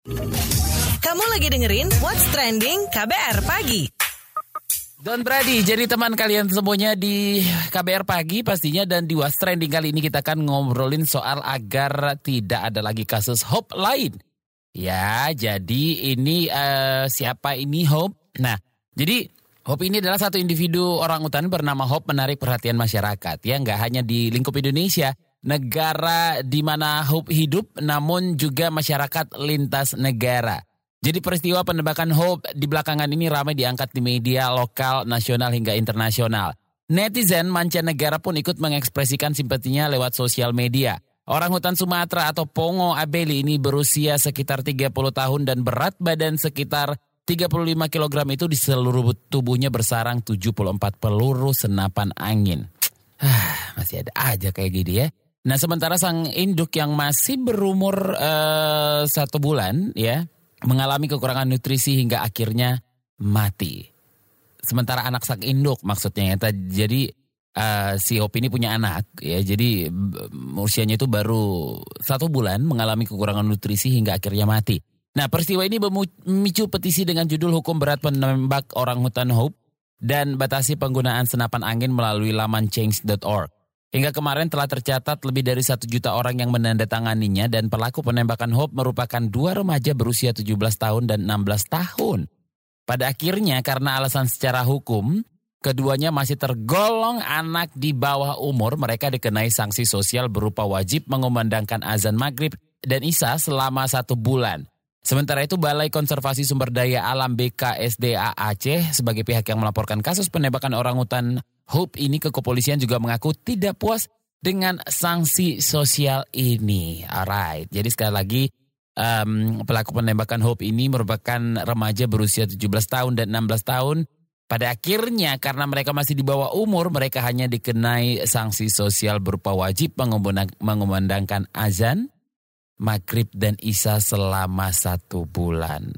Kamu lagi dengerin What's Trending KBR Pagi. Don Brady, jadi teman kalian semuanya di KBR Pagi pastinya dan di What's Trending kali ini kita akan ngobrolin soal agar tidak ada lagi kasus Hope lain. Ya, jadi ini uh, siapa ini Hope? Nah, jadi Hope ini adalah satu individu orang utan bernama Hope menarik perhatian masyarakat ya, nggak hanya di lingkup Indonesia, negara di mana Hope hidup, namun juga masyarakat lintas negara. Jadi peristiwa penembakan Hope di belakangan ini ramai diangkat di media lokal, nasional hingga internasional. Netizen mancanegara pun ikut mengekspresikan simpatinya lewat sosial media. Orang hutan Sumatera atau Pongo Abeli ini berusia sekitar 30 tahun dan berat badan sekitar 35 kg itu di seluruh tubuhnya bersarang 74 peluru senapan angin. Masih ada aja kayak gini ya. Nah sementara sang induk yang masih berumur uh, satu bulan ya mengalami kekurangan nutrisi hingga akhirnya mati. Sementara anak sang induk maksudnya ya, jadi uh, si Hopi ini punya anak ya, jadi usianya itu baru satu bulan mengalami kekurangan nutrisi hingga akhirnya mati. Nah peristiwa ini memicu petisi dengan judul hukum berat penembak orang hutan Hope dan batasi penggunaan senapan angin melalui laman change.org. Hingga kemarin telah tercatat lebih dari satu juta orang yang menandatanganinya dan pelaku penembakan Hope merupakan dua remaja berusia 17 tahun dan 16 tahun. Pada akhirnya karena alasan secara hukum, keduanya masih tergolong anak di bawah umur, mereka dikenai sanksi sosial berupa wajib mengumandangkan azan maghrib dan isya selama satu bulan. Sementara itu Balai Konservasi Sumber Daya Alam BKSDA Aceh sebagai pihak yang melaporkan kasus penembakan orang hutan Hope ini ke kepolisian juga mengaku tidak puas dengan sanksi sosial ini. Alright, jadi sekali lagi um, pelaku penembakan Hope ini merupakan remaja berusia 17 tahun dan 16 tahun. Pada akhirnya karena mereka masih di bawah umur, mereka hanya dikenai sanksi sosial berupa wajib mengumandangkan azan, maghrib dan isya selama satu bulan.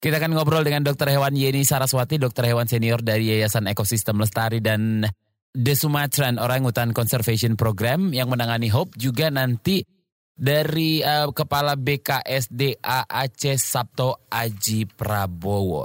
Kita akan ngobrol dengan Dr. Hewan Yeni Saraswati, Dokter Hewan Senior dari Yayasan Ekosistem Lestari dan The Sumatran Orangutan Conservation Program yang menangani Hope juga nanti dari uh, Kepala BKSDA Aceh Sabto Aji Prabowo.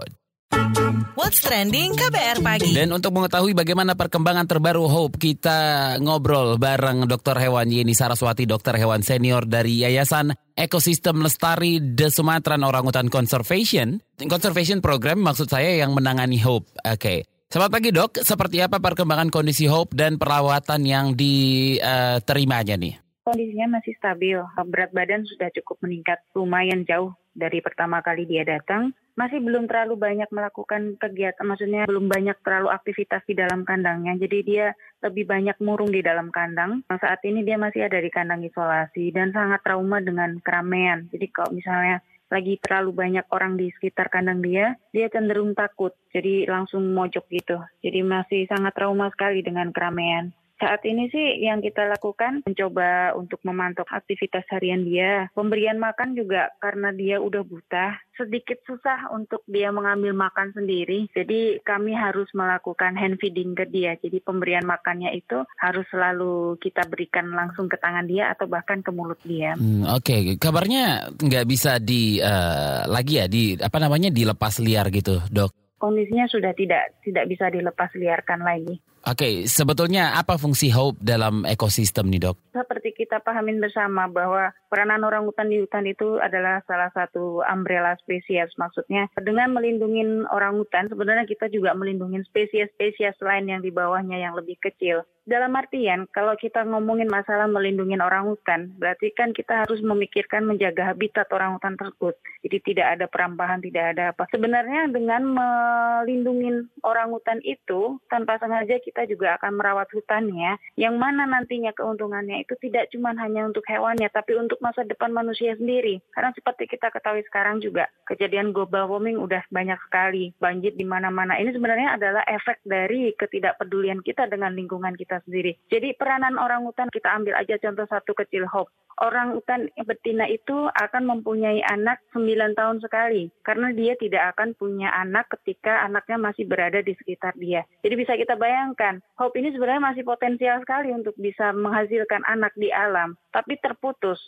What's Trending KBR Pagi. Dan untuk mengetahui bagaimana perkembangan terbaru Hope, kita ngobrol bareng Dr. Hewan Yeni Saraswati, Dokter Hewan Senior dari Yayasan Ekosistem Lestari The Sumatran Orangutan Conservation. Conservation Program maksud saya yang menangani Hope. Oke. Okay. Selamat pagi dok, seperti apa perkembangan kondisi Hope dan perawatan yang diterimanya nih? Kondisinya masih stabil, berat badan sudah cukup meningkat lumayan jauh dari pertama kali dia datang masih belum terlalu banyak melakukan kegiatan, maksudnya belum banyak terlalu aktivitas di dalam kandangnya. Jadi dia lebih banyak murung di dalam kandang. Nah, saat ini dia masih ada di kandang isolasi dan sangat trauma dengan keramaian. Jadi kalau misalnya lagi terlalu banyak orang di sekitar kandang dia, dia cenderung takut. Jadi langsung mojok gitu. Jadi masih sangat trauma sekali dengan keramaian. Saat ini sih yang kita lakukan mencoba untuk memantau aktivitas harian dia. Pemberian makan juga karena dia udah buta, sedikit susah untuk dia mengambil makan sendiri. Jadi kami harus melakukan hand feeding ke dia. Jadi pemberian makannya itu harus selalu kita berikan langsung ke tangan dia atau bahkan ke mulut dia. Hmm, Oke, okay. kabarnya nggak bisa di uh, lagi ya di apa namanya dilepas liar gitu, dok? Kondisinya sudah tidak tidak bisa dilepas liarkan lagi. Oke, okay, sebetulnya apa fungsi Hope dalam ekosistem nih dok? Seperti kita pahamin bersama bahwa peranan orang hutan di hutan itu adalah salah satu umbrella spesies. Maksudnya dengan melindungi orang hutan sebenarnya kita juga melindungi spesies-spesies lain yang di bawahnya yang lebih kecil. Dalam artian, kalau kita ngomongin masalah melindungi orang hutan, berarti kan kita harus memikirkan menjaga habitat orang hutan tersebut. Jadi tidak ada perampahan, tidak ada apa. Sebenarnya dengan melindungi orang hutan itu, tanpa sengaja kita juga akan merawat hutannya, yang mana nantinya keuntungannya itu tidak cuma hanya untuk hewannya, tapi untuk masa depan manusia sendiri. Karena seperti kita ketahui sekarang juga, kejadian global warming udah banyak sekali, banjir di mana-mana. Ini sebenarnya adalah efek dari ketidakpedulian kita dengan lingkungan kita kita sendiri. Jadi peranan orang hutan kita ambil aja contoh satu kecil Hope. Orang hutan betina itu akan mempunyai anak 9 tahun sekali karena dia tidak akan punya anak ketika anaknya masih berada di sekitar dia. Jadi bisa kita bayangkan, Hope ini sebenarnya masih potensial sekali untuk bisa menghasilkan anak di alam, tapi terputus.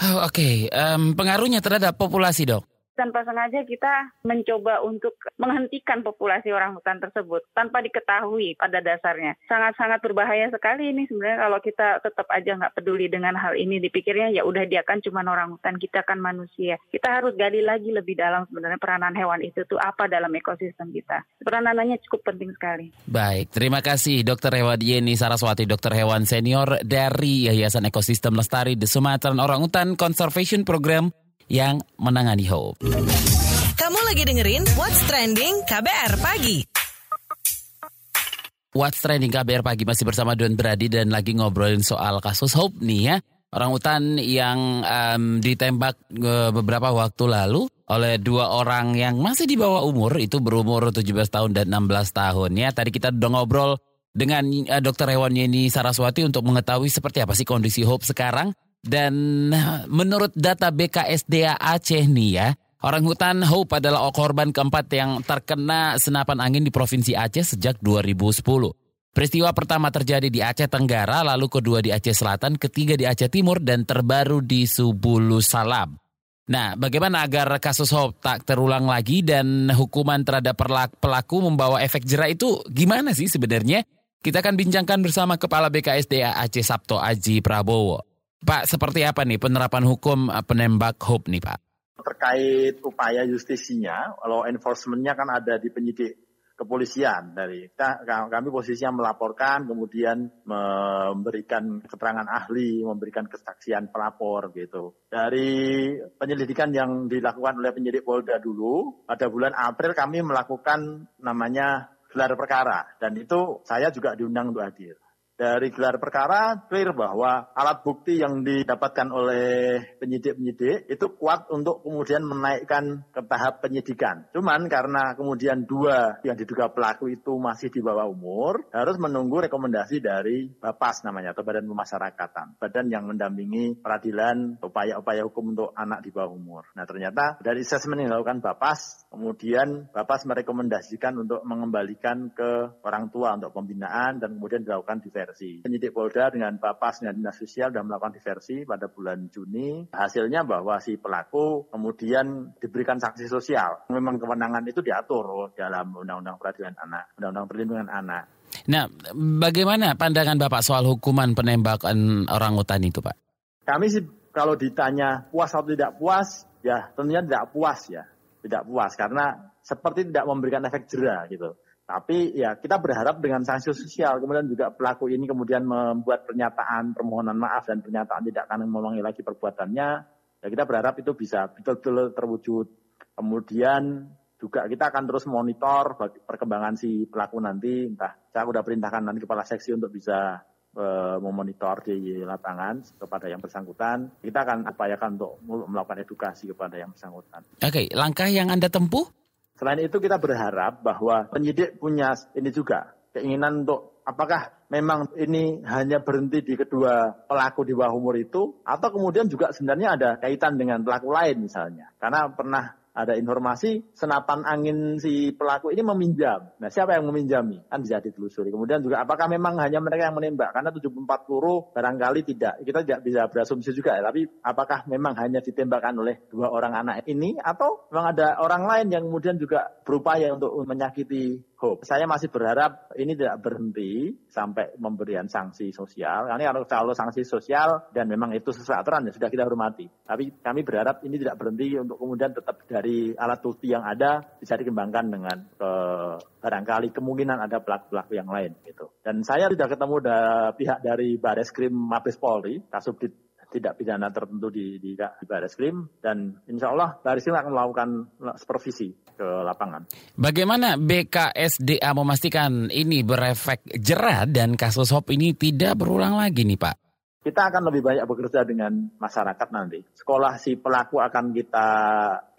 Oh, Oke, okay. um, pengaruhnya terhadap populasi dok? Tanpa sengaja kita mencoba untuk menghentikan populasi orang hutan tersebut tanpa diketahui pada dasarnya. Sangat-sangat berbahaya sekali ini sebenarnya kalau kita tetap aja nggak peduli dengan hal ini, dipikirnya ya udah dia kan cuma orang hutan, kita kan manusia. Kita harus gali lagi lebih dalam sebenarnya peranan hewan itu tuh apa dalam ekosistem kita. Peranannya cukup penting sekali. Baik, terima kasih Dr. Hewan Yeni Saraswati, Dokter Hewan Senior dari Yayasan Ekosistem Lestari The Sumatera Orangutan Conservation Program yang menangani Hope. Kamu lagi dengerin What's Trending KBR Pagi. What's Trending KBR Pagi masih bersama Don Brady dan lagi ngobrolin soal kasus Hope nih ya. Orang hutan yang um, ditembak uh, beberapa waktu lalu oleh dua orang yang masih di bawah umur itu berumur 17 tahun dan 16 tahun ya. Tadi kita udah ngobrol dengan uh, Dr. Hewan Yeni Saraswati untuk mengetahui seperti apa sih kondisi Hope sekarang dan menurut data BKSDA Aceh nih ya, orang hutan Hope adalah korban keempat yang terkena senapan angin di Provinsi Aceh sejak 2010. Peristiwa pertama terjadi di Aceh Tenggara, lalu kedua di Aceh Selatan, ketiga di Aceh Timur, dan terbaru di Subulu Salam. Nah, bagaimana agar kasus Hope tak terulang lagi dan hukuman terhadap pelaku membawa efek jerah itu gimana sih sebenarnya? Kita akan bincangkan bersama Kepala BKSDA Aceh Sabto Aji Prabowo. Pak, seperti apa nih penerapan hukum eh, penembak Hope nih Pak? Terkait upaya justisinya, law enforcement-nya kan ada di penyidik kepolisian dari kita, kami posisinya melaporkan kemudian memberikan keterangan ahli memberikan kesaksian pelapor gitu. Dari penyelidikan yang dilakukan oleh penyidik Polda dulu pada bulan April kami melakukan namanya gelar perkara. Dan itu saya juga diundang untuk hadir dari gelar perkara clear bahwa alat bukti yang didapatkan oleh penyidik-penyidik itu kuat untuk kemudian menaikkan ke tahap penyidikan. Cuman karena kemudian dua yang diduga pelaku itu masih di bawah umur, harus menunggu rekomendasi dari Bapas namanya atau Badan Pemasyarakatan, badan yang mendampingi peradilan upaya-upaya hukum untuk anak di bawah umur. Nah ternyata dari asesmen yang dilakukan Bapas, kemudian Bapas merekomendasikan untuk mengembalikan ke orang tua untuk pembinaan dan kemudian dilakukan diversi diversi. Penyidik Polda dengan Bapas dengan Dinas Sosial sudah melakukan diversi pada bulan Juni. Hasilnya bahwa si pelaku kemudian diberikan sanksi sosial. Memang kewenangan itu diatur dalam Undang-Undang Peradilan Anak, Undang-Undang Perlindungan Anak. Nah, bagaimana pandangan Bapak soal hukuman penembakan orang hutan itu, Pak? Kami sih kalau ditanya puas atau tidak puas, ya tentunya tidak puas ya. Tidak puas karena seperti tidak memberikan efek jerah gitu. Tapi ya kita berharap dengan sanksi sosial, kemudian juga pelaku ini kemudian membuat pernyataan permohonan maaf dan pernyataan tidak akan mengulangi lagi perbuatannya, ya kita berharap itu bisa betul-betul terwujud. Kemudian juga kita akan terus monitor perkembangan si pelaku nanti, entah saya sudah perintahkan nanti kepala seksi untuk bisa e, memonitor di lapangan kepada yang bersangkutan. Kita akan upayakan untuk melakukan edukasi kepada yang bersangkutan. Oke, langkah yang Anda tempuh Selain itu kita berharap bahwa penyidik punya ini juga keinginan untuk apakah memang ini hanya berhenti di kedua pelaku di bawah umur itu atau kemudian juga sebenarnya ada kaitan dengan pelaku lain misalnya. Karena pernah ada informasi senapan angin si pelaku ini meminjam. Nah, siapa yang meminjami? Kan bisa ditelusuri. Kemudian juga apakah memang hanya mereka yang menembak? Karena 74 peluru barangkali tidak. Kita tidak bisa berasumsi juga ya. Tapi apakah memang hanya ditembakkan oleh dua orang anak ini? Atau memang ada orang lain yang kemudian juga berupaya untuk menyakiti Hope. Saya masih berharap ini tidak berhenti sampai memberikan sanksi sosial. Karena kalau, kalau sanksi sosial dan memang itu sesuai aturan ya sudah kita hormati. Tapi kami berharap ini tidak berhenti untuk kemudian tetap dari alat bukti yang ada bisa dikembangkan dengan ke, barangkali kemungkinan ada pelaku-pelaku yang lain gitu. Dan saya tidak ketemu da, pihak dari Baris Krim Mabes Polri, Kasubdit tidak pidana tertentu di, di, di Baris Krim dan insya Allah Baris Krim akan melakukan supervisi ke lapangan. Bagaimana BKSDA memastikan ini berefek jerah dan kasus HOP ini tidak berulang lagi nih Pak? Kita akan lebih banyak bekerja dengan masyarakat nanti. Sekolah si pelaku akan kita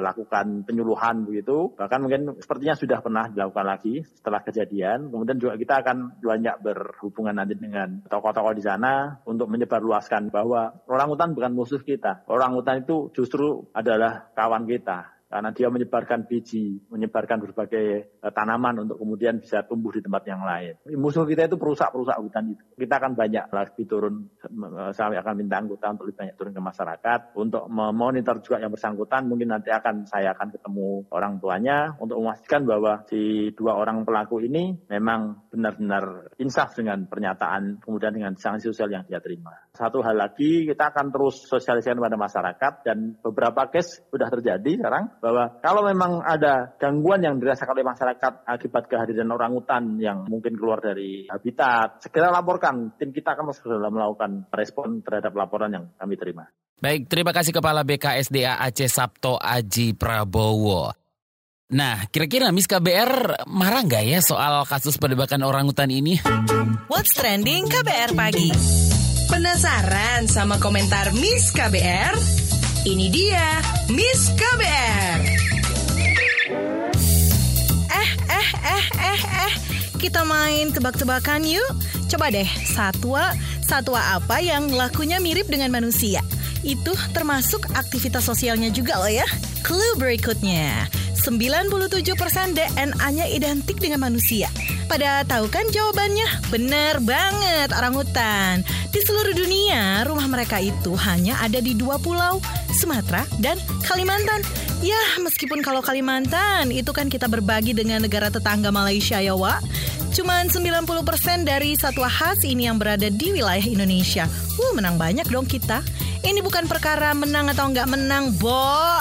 lakukan penyuluhan begitu. Bahkan mungkin sepertinya sudah pernah dilakukan lagi setelah kejadian. Kemudian juga kita akan banyak berhubungan nanti dengan tokoh-tokoh di sana untuk menyebarluaskan bahwa orang hutan bukan musuh kita. Orang hutan itu justru adalah kawan kita karena dia menyebarkan biji, menyebarkan berbagai uh, tanaman untuk kemudian bisa tumbuh di tempat yang lain. Musuh kita itu perusak-perusak hutan itu. Kita akan banyak lagi turun, saya akan minta anggota untuk lebih banyak turun ke masyarakat untuk memonitor juga yang bersangkutan. Mungkin nanti akan saya akan ketemu orang tuanya untuk memastikan bahwa si dua orang pelaku ini memang benar-benar insaf dengan pernyataan kemudian dengan sanksi sosial yang dia terima. Satu hal lagi kita akan terus sosialisasikan kepada masyarakat dan beberapa case sudah terjadi sekarang bahwa kalau memang ada gangguan yang dirasakan oleh masyarakat akibat kehadiran orang hutan yang mungkin keluar dari habitat, segera laporkan. Tim kita akan segera melakukan respon terhadap laporan yang kami terima. Baik, terima kasih Kepala BKSDA Aceh Sabto Aji Prabowo. Nah, kira-kira Miss KBR marah nggak ya soal kasus penembakan orang hutan ini? What's Trending KBR Pagi. Penasaran sama komentar Miss KBR? Ini dia Miss KBR. Eh, eh, eh, eh, eh. Kita main tebak-tebakan yuk. Coba deh, satwa, satwa apa yang lakunya mirip dengan manusia? Itu termasuk aktivitas sosialnya juga loh ya. Clue berikutnya. 97% DNA-nya identik dengan manusia. Pada tahu kan jawabannya? Bener banget, orang hutan. Di seluruh dunia, rumah mereka itu hanya ada di dua pulau, Sumatera dan Kalimantan. Ya, meskipun kalau Kalimantan itu kan kita berbagi dengan negara tetangga Malaysia ya, Wak. Cuman 90% dari satwa khas ini yang berada di wilayah Indonesia. Uh, menang banyak dong kita. Ini bukan perkara menang atau nggak menang, Bo.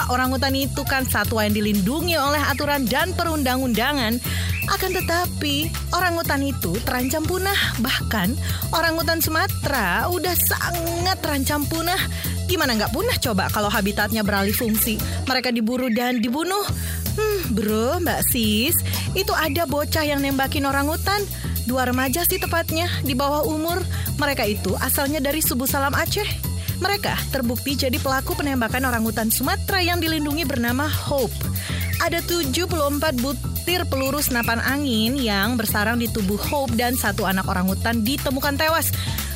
Orang hutan itu kan satwa yang dilindungi oleh aturan dan perundang-undangan. Akan tetapi, orang hutan itu terancam punah. Bahkan, orang hutan Sumatera udah sangat terancam punah. Gimana nggak punah coba kalau habitatnya beralih fungsi? Mereka diburu dan dibunuh. Hmm, bro, mbak sis, itu ada bocah yang nembakin orang hutan. Dua remaja sih tepatnya, di bawah umur. Mereka itu asalnya dari Subu Salam Aceh. Mereka terbukti jadi pelaku penembakan orang hutan Sumatera yang dilindungi bernama Hope. Ada 74 butir peluru senapan angin yang bersarang di tubuh Hope dan satu anak orang hutan ditemukan tewas.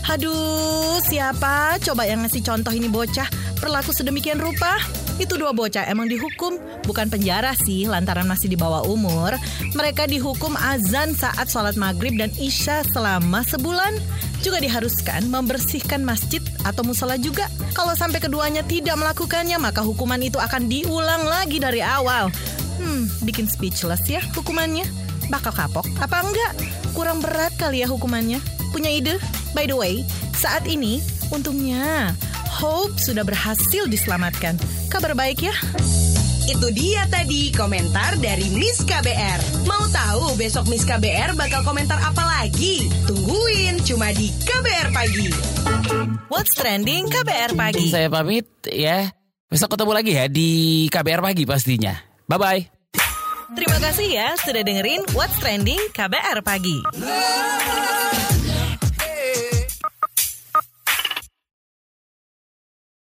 Aduh, siapa coba yang ngasih contoh ini bocah berlaku sedemikian rupa? Itu dua bocah emang dihukum, bukan penjara sih lantaran masih di bawah umur. Mereka dihukum azan saat sholat maghrib dan isya selama sebulan. Juga diharuskan membersihkan masjid atau musola juga. Kalau sampai keduanya tidak melakukannya, maka hukuman itu akan diulang lagi dari awal. Hmm, bikin speechless ya hukumannya. Bakal kapok apa enggak? Kurang berat kali ya hukumannya. Punya ide? By the way, saat ini untungnya Hope sudah berhasil diselamatkan. Kabar baik ya? Itu dia tadi komentar dari Miss KBR. Mau tahu besok Miss KBR bakal komentar apa lagi? Tungguin cuma di KBR Pagi. What's Trending KBR Pagi. Saya pamit ya. Besok ketemu lagi ya di KBR Pagi pastinya. Bye-bye. Terima kasih ya sudah dengerin What's Trending KBR Pagi.